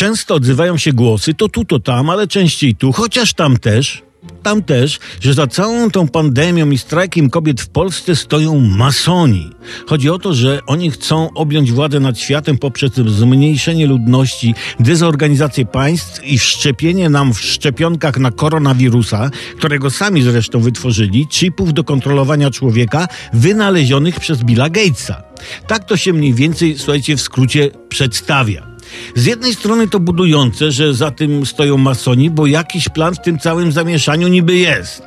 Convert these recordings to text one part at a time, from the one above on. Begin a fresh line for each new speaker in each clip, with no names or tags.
Często odzywają się głosy, to tu, to tam, ale częściej tu, chociaż tam też, tam też, że za całą tą pandemią i strajkiem kobiet w Polsce stoją masoni. Chodzi o to, że oni chcą objąć władzę nad światem poprzez zmniejszenie ludności, dezorganizację państw i wszczepienie nam w szczepionkach na koronawirusa, którego sami zresztą wytworzyli, chipów do kontrolowania człowieka wynalezionych przez Billa Gatesa. Tak to się mniej więcej, słuchajcie, w skrócie przedstawia. Z jednej strony to budujące, że za tym stoją masoni, bo jakiś plan w tym całym zamieszaniu niby jest.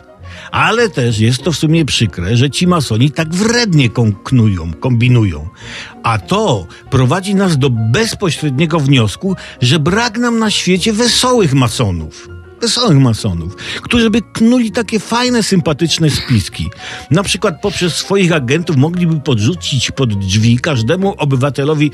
Ale też jest to w sumie przykre, że ci masoni tak wrednie kąknują, kombinują. A to prowadzi nas do bezpośredniego wniosku, że brak nam na świecie wesołych masonów wesołych masonów, którzy by knuli takie fajne, sympatyczne spiski. Na przykład poprzez swoich agentów mogliby podrzucić pod drzwi każdemu obywatelowi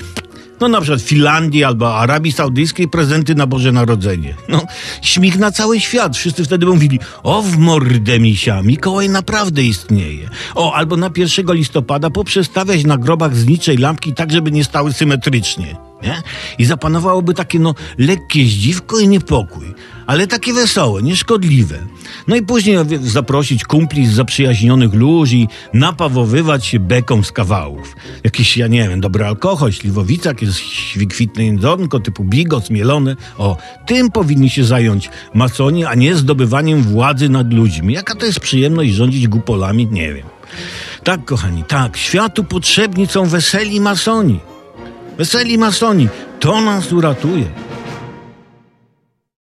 no na przykład Finlandii albo Arabii Saudyjskiej prezenty na Boże Narodzenie. No, śmig na cały świat. Wszyscy wtedy mówili, o w mordę misia, Mikołaj naprawdę istnieje. O, albo na 1 listopada poprzestawiać na grobach zniczej lampki tak, żeby nie stały symetrycznie. Nie? I zapanowałoby takie no lekkie zdziwko i niepokój, ale takie wesołe, nieszkodliwe. No i później zaprosić kumpli z zaprzyjaźnionych ludzi, napawowywać się beką z kawałów. Jakiś, ja nie wiem, dobry alkohol, śliwowica, jakieś kwitne jedzonko typu bigos, mielone. O, tym powinni się zająć masoni, a nie zdobywaniem władzy nad ludźmi. Jaka to jest przyjemność rządzić gupolami? Nie wiem. Tak, kochani, tak, światu potrzebni są weseli masoni. Weseli masoni, to nas uratuje.